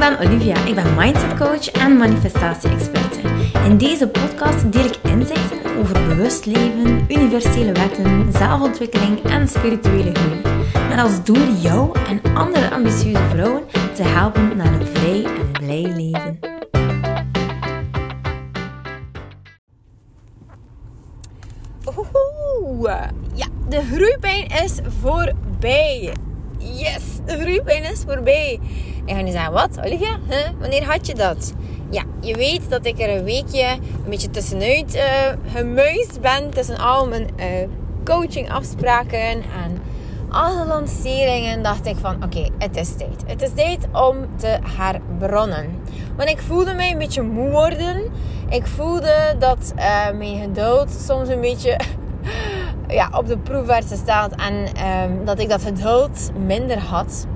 ben Olivia. Ik ben mindset coach en manifestatie-experte. In deze podcast deel ik inzichten over bewust leven, universele wetten, zelfontwikkeling en spirituele groei. Met als doel jou en andere ambitieuze vrouwen te helpen naar een vrij en blij leven. Oeh, ja, de groeipijn is voorbij. Yes, de groeipijn is voorbij. En ga nu zeggen, wat Olivia? Wanneer had je dat? Ja, je weet dat ik er een weekje een beetje tussenuit uh, ben. Tussen al mijn uh, coachingafspraken en alle lanceringen. Dacht ik van, oké, het is tijd. Het is tijd om te herbronnen. Want ik voelde mij een beetje moe worden. Ik voelde dat uh, mijn geduld soms een beetje ja, op de proef werd gesteld. En um, dat ik dat geduld minder had.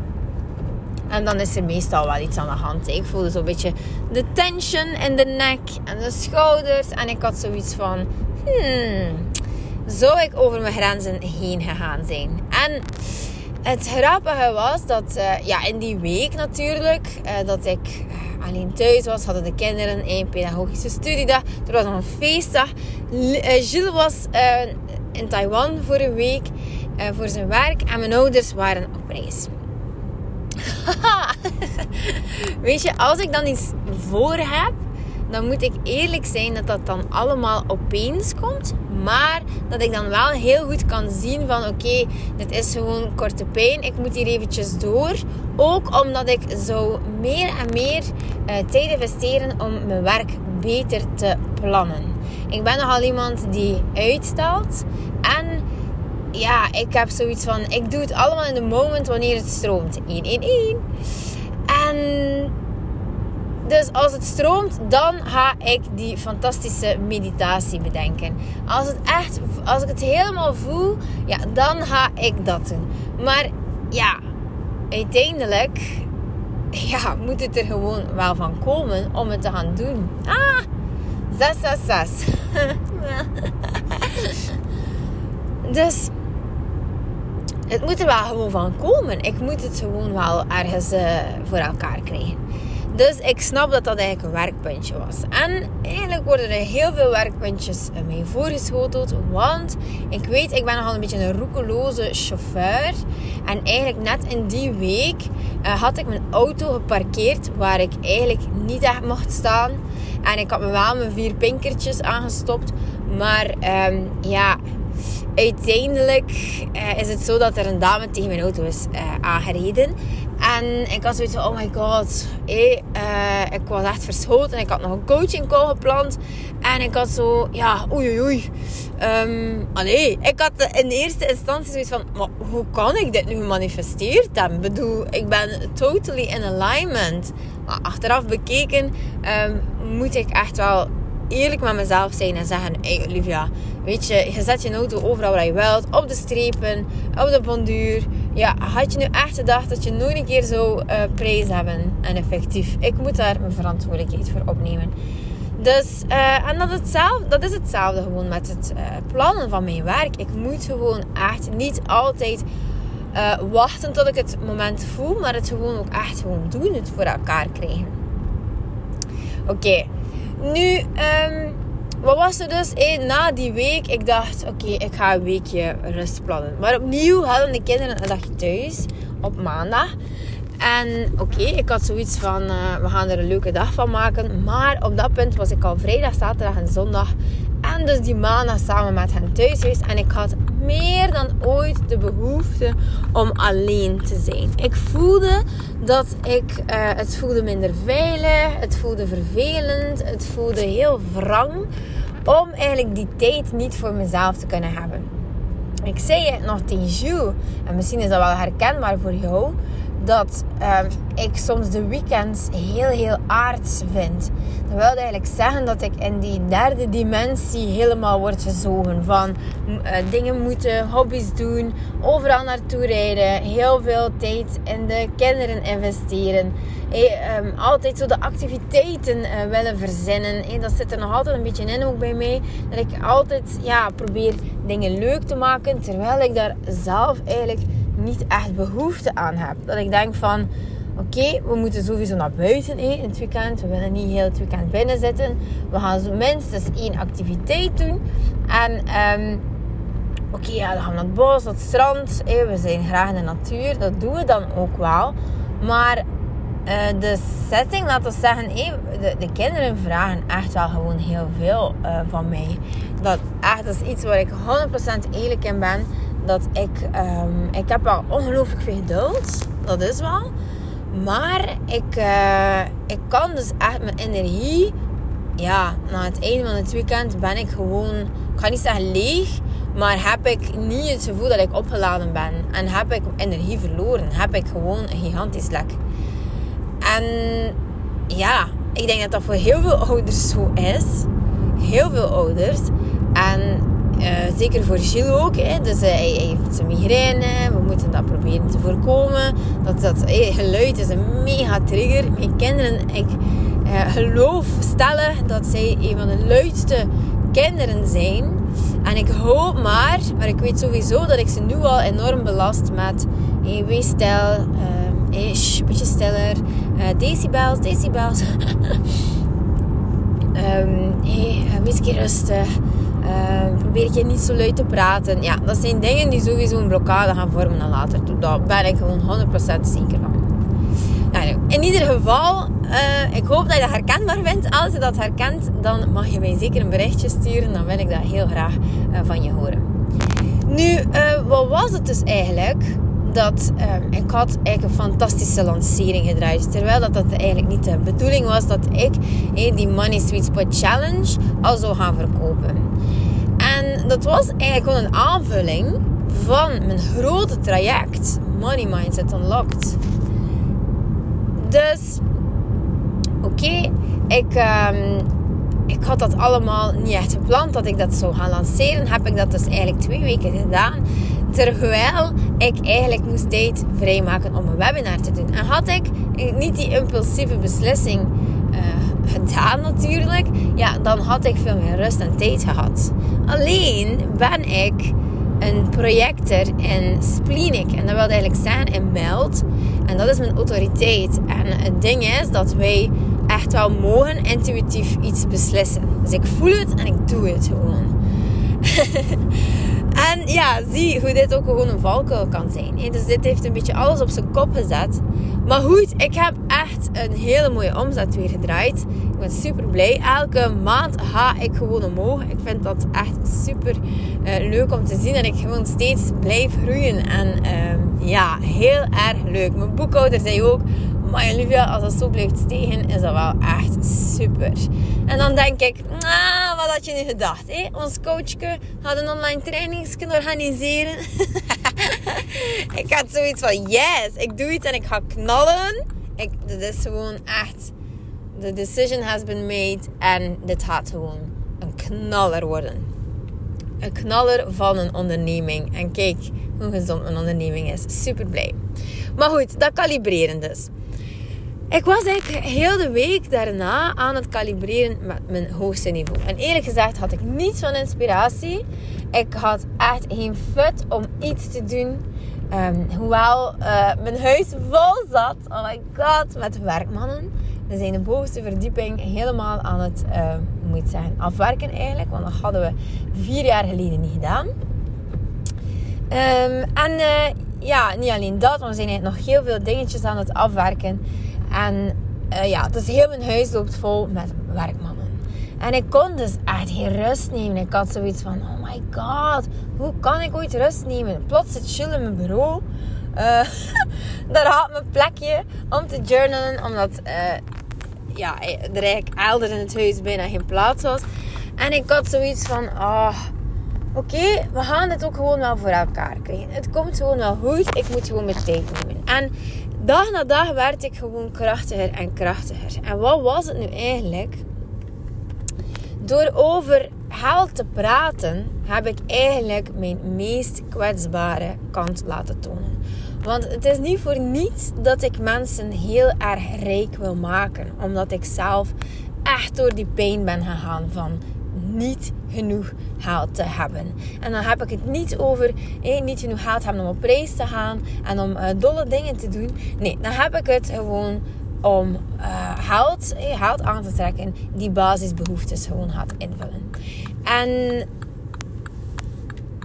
En dan is er meestal wel iets aan de hand. Ik voelde zo'n beetje de tension in de nek en de schouders. En ik had zoiets van... Hmm, zou ik over mijn grenzen heen gegaan zijn? En het grappige was dat uh, ja, in die week natuurlijk... Uh, dat ik alleen thuis was, hadden de kinderen een pedagogische studiedag. Er was nog een feestdag. Uh, Gilles was in Taiwan voor een week voor zijn werk. En mijn ouders waren op reis. Weet je, als ik dan iets voor heb, dan moet ik eerlijk zijn dat dat dan allemaal opeens komt. Maar dat ik dan wel heel goed kan zien van oké, dit is gewoon korte pijn. Ik moet hier eventjes door. Ook omdat ik zo meer en meer uh, tijd investeren om mijn werk beter te plannen. Ik ben nogal iemand die uitstelt. En ja, ik heb zoiets van, ik doe het allemaal in de moment wanneer het stroomt. 1, 1, 1. En dus als het stroomt, dan ga ik die fantastische meditatie bedenken. Als het echt, als ik het helemaal voel, ja, dan ga ik dat doen. Maar ja, uiteindelijk ja, moet het er gewoon wel van komen om het te gaan doen. Ah, 666. dus het moet er wel gewoon van komen. Ik moet het gewoon wel ergens uh, voor elkaar krijgen. Dus ik snap dat dat eigenlijk een werkpuntje was. En eigenlijk worden er heel veel werkpuntjes mij voorgeschoteld. Want ik weet, ik ben nogal een beetje een roekeloze chauffeur. En eigenlijk net in die week uh, had ik mijn auto geparkeerd waar ik eigenlijk niet echt mocht staan. En ik had me wel mijn vier pinkertjes aangestopt. Maar um, ja, uiteindelijk uh, is het zo dat er een dame tegen mijn auto is uh, aangereden. En ik had zoiets van, oh my god. Uh, ik was echt verschoten. Ik had nog een coaching call gepland. En ik had zo, ja, oei oei oei. Um, allee, ik had in eerste instantie zoiets van, maar hoe kan ik dit nu gemanifesteerd hebben? Ik bedoel, ik ben totally in alignment. Achteraf bekeken um, moet ik echt wel eerlijk met mezelf zijn en zeggen: Hey Olivia, weet je, je zet je auto overal waar je wilt, op de strepen, op de bonduur. Ja, had je nu echt gedacht dat je nooit een keer zo uh, prijs hebben? En effectief, ik moet daar mijn verantwoordelijkheid voor opnemen. Dus, uh, en dat, hetzelfde, dat is hetzelfde gewoon met het uh, plannen van mijn werk. Ik moet gewoon echt niet altijd wachten tot ik het moment voel, maar het gewoon ook echt gewoon doen, het voor elkaar krijgen. Oké. Nu, um, wat was er dus eh, na die week? Ik dacht, oké, ik ga een weekje rust plannen. Maar opnieuw hadden de kinderen een dagje thuis op maandag. En oké, ik had zoiets van, uh, we gaan er een leuke dag van maken. Maar op dat punt was ik al vrijdag, zaterdag en zondag. En dus die maandag samen met hen thuis geweest. En ik had meer dan ooit de behoefte om alleen te zijn. Ik voelde dat ik, uh, het voelde minder veilig, het voelde vervelend, het voelde heel wrang. Om eigenlijk die tijd niet voor mezelf te kunnen hebben. Ik zei het nog tegen Jules, en misschien is dat wel herkenbaar voor jou dat um, ik soms de weekends heel, heel aards vind. Dat wil eigenlijk zeggen dat ik in die derde dimensie helemaal word gezogen. Van uh, dingen moeten, hobby's doen, overal naartoe rijden, heel veel tijd in de kinderen investeren. Hey, um, altijd zo de activiteiten uh, willen verzinnen. Hey, dat zit er nog altijd een beetje in ook bij mij. Dat ik altijd ja, probeer dingen leuk te maken. Terwijl ik daar zelf eigenlijk niet echt behoefte aan heb. Dat ik denk van, oké, we moeten sowieso naar buiten in het weekend. We willen niet heel het weekend binnen zitten. We gaan zo minstens één activiteit doen. En um, oké, ja, dan gaan we naar het bos, naar het strand. we zijn graag in de natuur. Dat doen we dan ook wel. Maar uh, de setting, laten we zeggen, de, de, kinderen vragen echt wel gewoon heel veel uh, van mij. Dat, echt, dat is iets waar ik 100% eerlijk in ben. Dat ik, um, ik heb wel ongelooflijk veel geduld. Dat is wel. Maar ik, uh, ik kan dus echt mijn energie... Ja, na het einde van het weekend ben ik gewoon... Ik ga niet zeggen leeg. Maar heb ik niet het gevoel dat ik opgeladen ben. En heb ik energie verloren. Heb ik gewoon een gigantisch lek. En ja, ik denk dat dat voor heel veel ouders zo is. Heel veel ouders. En uh, zeker voor Gilles ook. Hè. Dus uh, hij heeft migraine. We moeten dat proberen te voorkomen. Dat, dat geluid is een mega trigger. Mijn kinderen, ik geloof stellen dat zij een van de luidste kinderen zijn. En ik hoop maar, maar ik weet sowieso dat ik ze nu al enorm belast met hey, wees stil, Ish, een beetje stiller. Decibels, decibels. um, hey, wees een keer rustig. Uh, probeer je niet zo luid te praten. Ja, dat zijn dingen die sowieso een blokkade gaan vormen dan later. Daar ben ik gewoon 100% zeker van. Nou, in ieder geval, uh, ik hoop dat je dat herkenbaar vindt. Als je dat herkent, dan mag je mij zeker een berichtje sturen. Dan wil ik dat heel graag uh, van je horen. Nu, wat was het dus eigenlijk? Dat um, ik had eigenlijk een fantastische lancering gedraaid. Terwijl dat, dat eigenlijk niet de bedoeling was dat ik hey, die Money Sweet Spot Challenge al zou gaan verkopen. En dat was eigenlijk gewoon een aanvulling van mijn grote traject Money Mindset Unlocked. Dus, oké, ik, um, ik had dat allemaal niet echt gepland dat ik dat zou gaan lanceren. Heb ik dat dus eigenlijk twee weken gedaan. Terwijl ik eigenlijk moest tijd vrijmaken om een webinar te doen. En had ik niet die impulsieve beslissing uh, gedaan natuurlijk, ja, dan had ik veel meer rust en tijd gehad. Alleen ben ik een projector in Splenic. En dat wil eigenlijk zeggen in Meld. En dat is mijn autoriteit. En het ding is dat wij echt wel mogen intuïtief iets beslissen. Dus ik voel het en ik doe het gewoon. En ja, zie hoe dit ook gewoon een valkuil kan zijn. Dus dit heeft een beetje alles op zijn kop gezet. Maar goed, ik heb echt een hele mooie omzet weer gedraaid. Ik ben super blij. Elke maand ga ik gewoon omhoog. Ik vind dat echt super uh, leuk om te zien. En ik gewoon steeds blijf groeien. En uh, ja, heel erg leuk. Mijn boekhouder zei ook maar Olivia, als dat zo blijft stegen, is dat wel echt super. En dan denk ik, wat had je nu gedacht? Ons coachje gaat een online trainingsje organiseren. ik had zoiets van, yes, ik doe iets en ik ga knallen. Ik, dit is gewoon echt, the decision has been made. En dit gaat gewoon een knaller worden. Een knaller van een onderneming. En kijk hoe gezond mijn onderneming is. Super blij. Maar goed, dat kalibreren dus. Ik was eigenlijk heel de week daarna aan het kalibreren met mijn hoogste niveau. En eerlijk gezegd had ik niets van inspiratie. Ik had echt geen fut om iets te doen. Um, hoewel uh, mijn huis vol zat, oh my god, met werkmannen. We zijn de bovenste verdieping helemaal aan het, hoe moet zeggen, afwerken eigenlijk. Want dat hadden we vier jaar geleden niet gedaan. Um, en uh, ja, niet alleen dat, we zijn nog heel veel dingetjes aan het afwerken. En uh, ja, dus heel mijn huis loopt vol met werkmannen. En ik kon dus echt geen rust nemen. Ik had zoiets van, oh my god, hoe kan ik ooit rust nemen? Plots zit chill in mijn bureau. Uh, daar had mijn plekje om te journalen. Omdat uh, ja, er eigenlijk elders in het huis bijna geen plaats was. En ik had zoiets van, oh, oké, we gaan dit ook gewoon wel voor elkaar krijgen. Het komt gewoon wel goed. Ik moet gewoon mijn tijd nemen. En dag na dag werd ik gewoon krachtiger en krachtiger. En wat was het nu eigenlijk? Door over geld te praten, heb ik eigenlijk mijn meest kwetsbare kant laten tonen. Want het is niet voor niets dat ik mensen heel erg rijk wil maken. Omdat ik zelf echt door die pijn ben gegaan van niet genoeg geld te hebben. En dan heb ik het niet over eh, niet genoeg geld hebben om op reis te gaan en om uh, dolle dingen te doen. Nee, dan heb ik het gewoon om uh, eh, geld aan te trekken die basisbehoeftes gewoon gaat invullen. En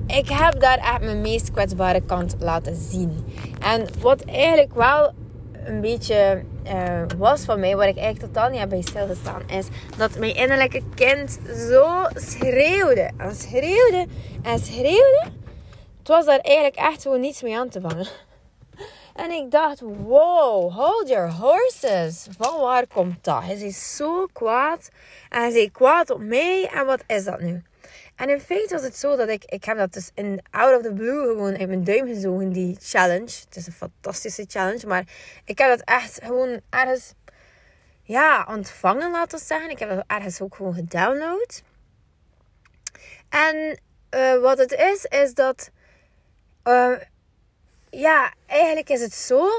ik heb daar echt mijn meest kwetsbare kant laten zien. En wat eigenlijk wel een beetje uh, was van mij, waar ik eigenlijk totaal niet heb bij stilgestaan, is dat mijn innerlijke kind zo schreeuwde en schreeuwde en schreeuwde. Het was daar eigenlijk echt gewoon niets mee aan te vangen. En ik dacht, wow, hold your horses. Van waar komt dat? Hij is zo kwaad. En hij is kwaad op mij. En wat is dat nu? En in feite was het zo dat ik, ik heb dat dus in out of the blue gewoon in mijn duim gezogen, die challenge. Het is een fantastische challenge, maar ik heb dat echt gewoon ergens, ja, ontvangen, laten we zeggen. Ik heb dat ergens ook gewoon gedownload. En uh, wat het is, is dat, uh, ja, eigenlijk is het zo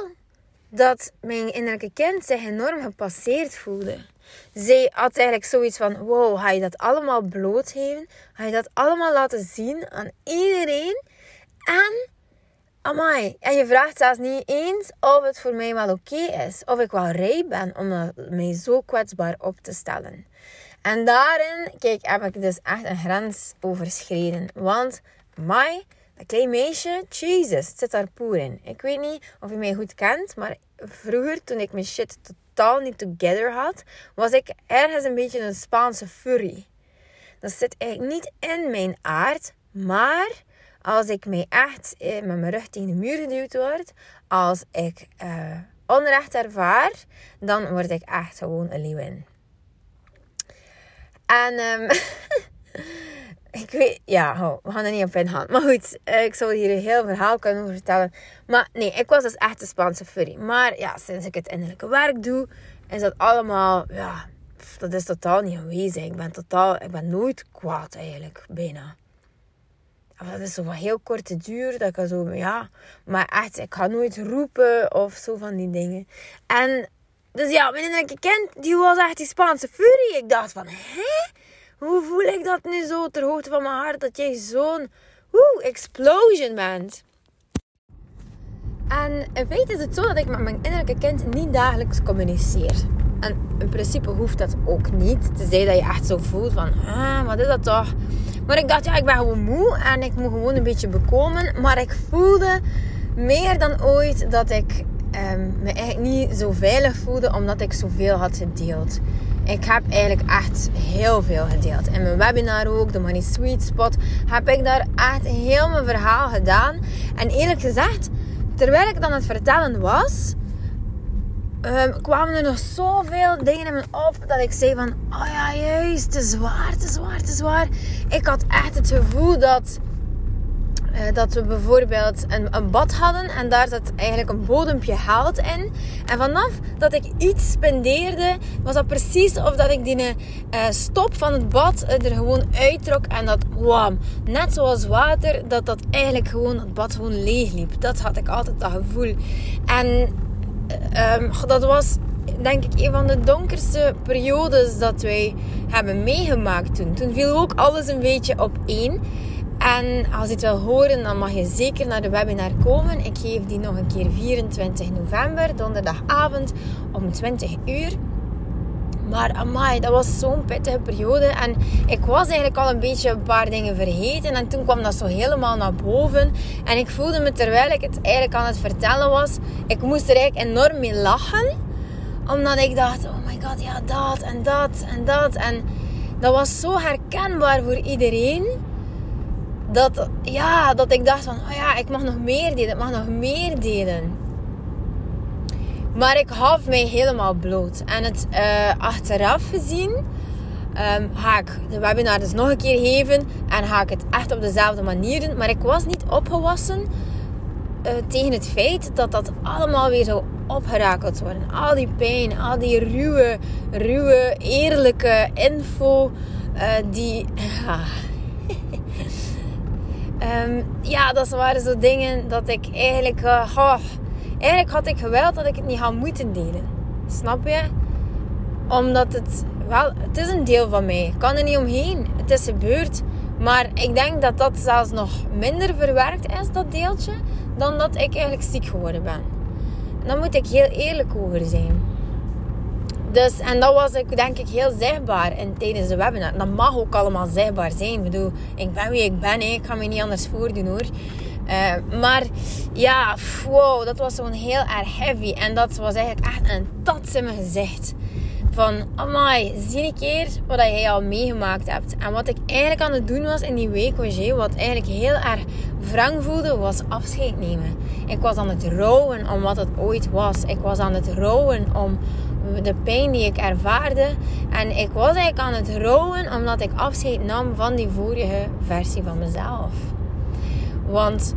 dat mijn innerlijke kind zich enorm gepasseerd voelde zij had eigenlijk zoiets van: wow, ga je dat allemaal blootgeven? Ga je dat allemaal laten zien aan iedereen? En, amai, en je vraagt zelfs niet eens of het voor mij wel oké is. Of ik wel rijp ben om mij zo kwetsbaar op te stellen. En daarin, kijk, heb ik dus echt een grens overschreden. Want, my, dat klein meisje, Jesus, het zit daar poer in. Ik weet niet of je mij goed kent, maar vroeger, toen ik mijn shit totaal niet together had, was ik ergens een beetje een Spaanse furry. Dat zit eigenlijk niet in mijn aard, maar als ik mij echt eh, met mijn rug tegen de muur geduwd word, als ik uh, onrecht ervaar, dan word ik echt gewoon een leeuwin. En um, ik weet, ja, we gaan er niet op ingaan. Maar goed, eh, ik zou hier een heel verhaal kunnen vertellen. Maar nee, ik was dus echt een Spaanse furry. Maar ja, sinds ik het innerlijke werk doe, is dat allemaal, ja, dat is totaal niet aanwezig. Ik ben totaal, ik ben nooit kwaad eigenlijk, bijna. Dat is zo van heel korte duur, dat ik zo, ja, maar echt, ik ga nooit roepen of zo van die dingen. En, dus ja, mijn innerlijke kind, die was echt die Spaanse fury. Ik dacht van, hè? Hoe voel ik dat nu zo ter hoogte van mijn hart? Dat jij zo'n explosion bent. En in feite is het zo dat ik met mijn innerlijke kind niet dagelijks communiceer. En in principe hoeft dat ook niet. Tenzij dat je echt zo voelt van, ah, wat is dat toch? Maar ik dacht, ja, ik ben gewoon moe en ik moet gewoon een beetje bekomen. Maar ik voelde meer dan ooit dat ik um, me eigenlijk niet zo veilig voelde omdat ik zoveel had gedeeld. Ik heb eigenlijk echt heel veel gedeeld. In mijn webinar ook, de Money Sweet Spot, heb ik daar echt heel mijn verhaal gedaan. En eerlijk gezegd, terwijl ik dan het vertellen was, um, kwamen er nog zoveel dingen in me op dat ik zei van, oh ja, juist, te zwaar, te zwaar, te zwaar. Ik had echt het gevoel dat dat we bijvoorbeeld een, een, bad hadden en daar zat eigenlijk een bodempje geld in. En vanaf dat ik iets spendeerde, was dat precies of dat ik die uh, stop van het bad er gewoon uittrok en dat wam, net zoals water, dat dat eigenlijk gewoon het bad gewoon leeg liep. Dat had ik altijd dat gevoel. En um, dat was denk ik een van de donkerste periodes dat wij hebben meegemaakt toen. Toen viel ook alles een beetje op één. En als je het wil horen, dan mag je zeker naar de webinar komen. Ik geef die nog een keer 24 november, donderdagavond om 20 uur. Maar amai, dat was zo'n pittige periode. En ik was eigenlijk al een beetje een paar dingen vergeten. En toen kwam dat zo helemaal naar boven. En ik voelde me terwijl ik het eigenlijk aan het vertellen was. Ik moest er eigenlijk enorm mee lachen. Omdat ik dacht, oh my god, ja dat en dat en dat. En dat was zo herkenbaar voor iedereen dat, ja, dat ik dacht van, oh ja, ik mag nog meer delen, ik mag nog meer delen. Maar ik gaf mij helemaal bloot. En het uh, achteraf gezien um, ga ik de webinar dus nog een keer geven en ga ik het echt op dezelfde manier doen. Maar ik was niet opgewassen uh, tegen het feit dat dat allemaal weer zou opgerakeld worden. Al die pijn, al die ruwe, ruwe, eerlijke info uh, die... Um, ja, dat waren zo dingen dat ik eigenlijk... Uh, eigenlijk had ik geweld dat ik het niet had moeten delen. Snap je? Omdat het wel, het is een deel van mij. Ik kan er niet omheen. Het is gebeurd. Maar ik denk dat dat zelfs nog minder verwerkt is, dat deeltje, dan dat ik eigenlijk ziek geworden ben. En daar moet ik heel eerlijk over zijn. Dus, en dat was ik denk ik heel zichtbaar in, tijdens de webinar. Dat mag ook allemaal zichtbaar zijn. Ik bedoel, ik ben wie ik ben. Ik ga me niet anders voordoen hoor. Uh, maar ja, wow, dat was gewoon heel erg heavy. En dat was eigenlijk echt een tats in mijn gezicht. Van, amai, zie een keer wat jij al meegemaakt hebt. En wat ik eigenlijk aan het doen was in die week, wat eigenlijk heel erg wrang voelde, was afscheid nemen. Ik was aan het rouwen om wat het ooit was. Ik was aan het rouwen om de pijn die ik ervaarde. En ik was eigenlijk aan het rouwen omdat ik afscheid nam van die vorige versie van mezelf. Want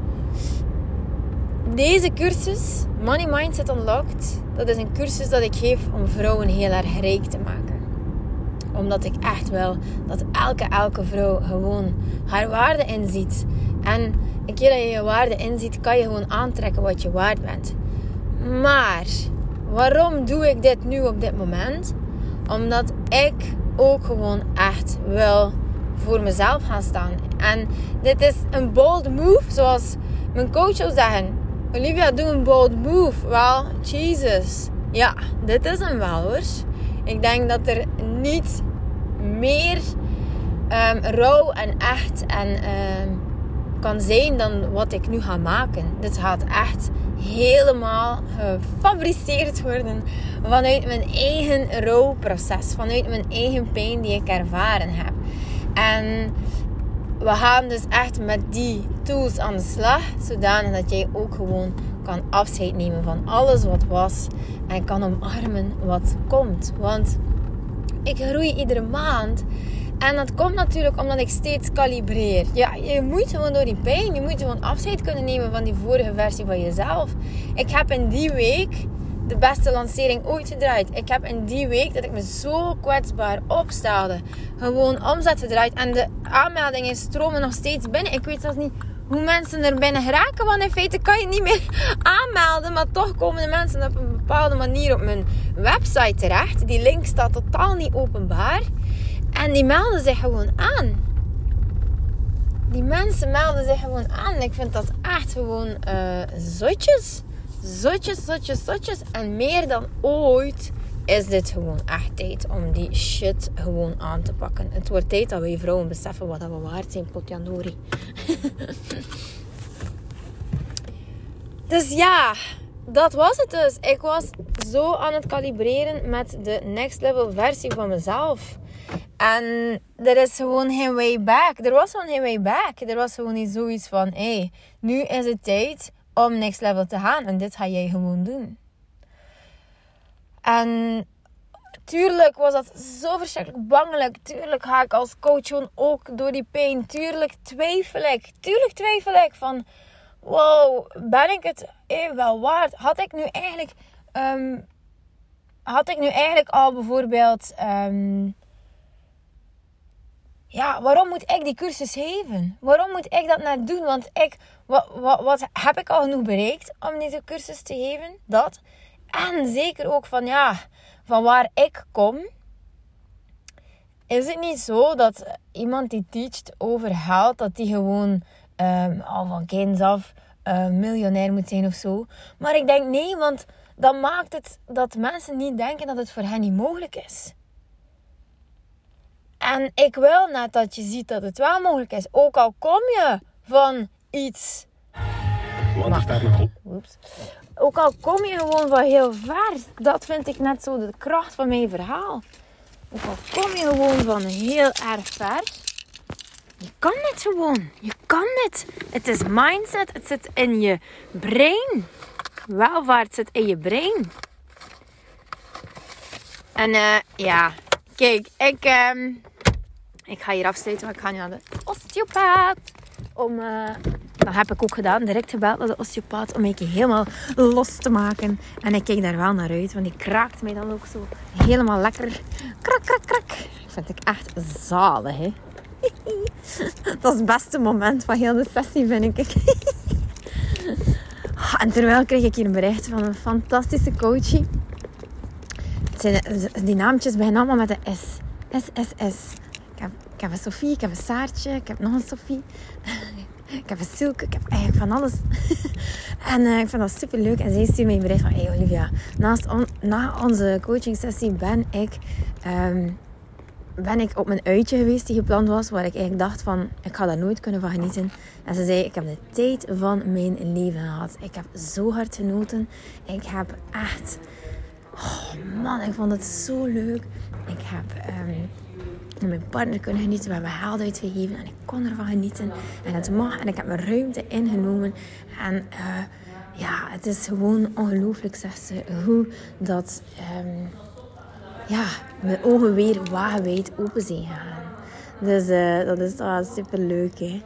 deze cursus, Money Mindset Unlocked, dat is een cursus dat ik geef om vrouwen heel erg rijk te maken. Omdat ik echt wil dat elke, elke vrouw gewoon haar waarde inziet. En een keer dat je je waarde inziet, kan je gewoon aantrekken wat je waard bent. Maar waarom doe ik dit nu op dit moment? Omdat ik ook gewoon echt wil voor mezelf gaan staan. En dit is een bold move, zoals mijn coach zou zeggen. Olivia, doe een bold move. Wel, Jesus. Ja, dit is hem wel hoor. Ik denk dat er niet meer um, rauw en echt en um, kan zijn dan wat ik nu ga maken. Dit gaat echt helemaal gefabriceerd worden vanuit mijn eigen rouwproces, vanuit mijn eigen pijn die ik ervaren heb. En we gaan dus echt met die tools aan de slag, zodanig dat jij ook gewoon kan afscheid nemen van alles wat was en kan omarmen wat komt. Want ik groei iedere maand. En dat komt natuurlijk omdat ik steeds kalibreer. Ja, je moet gewoon door die pijn, je moet gewoon afscheid kunnen nemen van die vorige versie van jezelf. Ik heb in die week de beste lancering ooit gedraaid. Ik heb in die week dat ik me zo kwetsbaar opstelde, gewoon omzet gedraaid. En de aanmeldingen stromen nog steeds binnen. Ik weet zelfs niet hoe mensen er binnen geraken. Want in feite kan je niet meer aanmelden. Maar toch komen de mensen op een bepaalde manier op mijn website terecht. Die link staat totaal niet openbaar. En die melden zich gewoon aan. Die mensen melden zich gewoon aan. Ik vind dat echt gewoon uh, zotjes zotjes, zotjes, zotjes. En meer dan ooit is dit gewoon echt tijd om die shit gewoon aan te pakken. Het wordt tijd dat wij vrouwen beseffen wat we waard zijn, potjandori. dus ja, dat was het dus. Ik was zo aan het kalibreren met de next level versie van mezelf. En er is gewoon geen way back. Er was gewoon geen way back. Er was gewoon niet zoiets van: hé, hey, nu is het tijd om next level te gaan. En dit ga jij gewoon doen. En tuurlijk was dat zo verschrikkelijk bangelijk. Tuurlijk ga ik als coach ook door die pijn. Tuurlijk twijfel ik. Tuurlijk twijfel ik van... Wow, ben ik het even wel waard? Had ik nu eigenlijk... Ehm, had ik nu eigenlijk al bijvoorbeeld... Ehm, ja, waarom moet ik die cursus geven? Waarom moet ik dat net doen? Want ik, wat, wat, wat heb ik al genoeg bereikt om deze cursus te geven? Dat. En zeker ook van, ja, van waar ik kom. Is het niet zo dat iemand die teacht over geld, dat die gewoon um, al van kinds af uh, miljonair moet zijn of zo? Maar ik denk nee, want dat maakt het dat mensen niet denken dat het voor hen niet mogelijk is. En ik wil net dat je ziet dat het wel mogelijk is. Ook al kom je van iets. Want er staat nog op. Oeps. Ook al kom je gewoon van heel ver. Dat vind ik net zo de kracht van mijn verhaal. Ook al kom je gewoon van heel erg ver. Je kan dit gewoon. Je kan dit. Het is mindset. Het zit in je brein. Welvaart zit in je brein. En uh, ja, kijk, ik, um, ik ga hier afsluiten, maar ik ga nu naar de osteopaat. Om, uh, dat heb ik ook gedaan, direct gebeld naar de osteopaat om ik helemaal los te maken. En ik kijk daar wel naar uit, want die kraakt mij dan ook zo helemaal lekker. Krak, krak, krak. Dat vind ik echt zalig, hè. Dat is het beste moment van heel de sessie, vind ik. En terwijl kreeg ik hier een bericht van een fantastische coachie. Die naamtjes beginnen allemaal met de S. Ik heb, ik heb een Sophie, ik heb een Saartje, ik heb nog een Sophie. ik heb een Silke, ik heb eigenlijk van alles. en uh, ik vind dat super leuk. En zij stuurt mij een bericht van: Hey Olivia, naast on, na onze coaching sessie ben ik. Um, ben ik op mijn uitje geweest die gepland was, waar ik eigenlijk dacht van, ik ga daar nooit kunnen van genieten. En ze zei, ik heb de tijd van mijn leven gehad. Ik heb zo hard genoten. Ik heb echt, oh man, ik vond het zo leuk. Ik heb um, mijn partner kunnen genieten. We hebben geld uitgegeven en ik kon ervan genieten. En het mag en ik heb mijn ruimte ingenomen. En uh, ja, het is gewoon ongelooflijk, zegt ze, hoe dat... Um, ja, mijn ogen weer wagenwijd open zijn gegaan. Dus uh, dat is toch super leuk. Hè?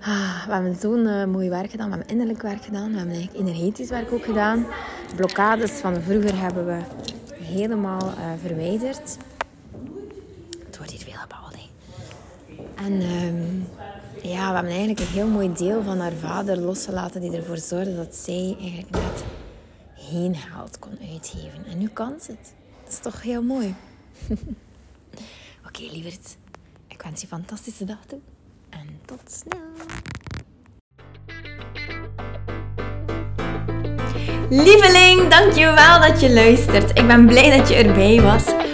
Ah, we hebben zo'n uh, mooi werk gedaan. We hebben innerlijk werk gedaan. We hebben eigenlijk energetisch werk ook gedaan. Blokkades van vroeger hebben we helemaal uh, verwijderd. Het wordt hier veel gebouwd. En um, ja, we hebben eigenlijk een heel mooi deel van haar vader losgelaten. Die ervoor zorgde dat zij eigenlijk net geen geld kon uitgeven. En nu kan ze het. Dat is toch heel mooi. Oké, okay, lieverd. Ik wens je een fantastische dag toe. En tot snel. Lieveling, dankjewel dat je luistert. Ik ben blij dat je erbij was.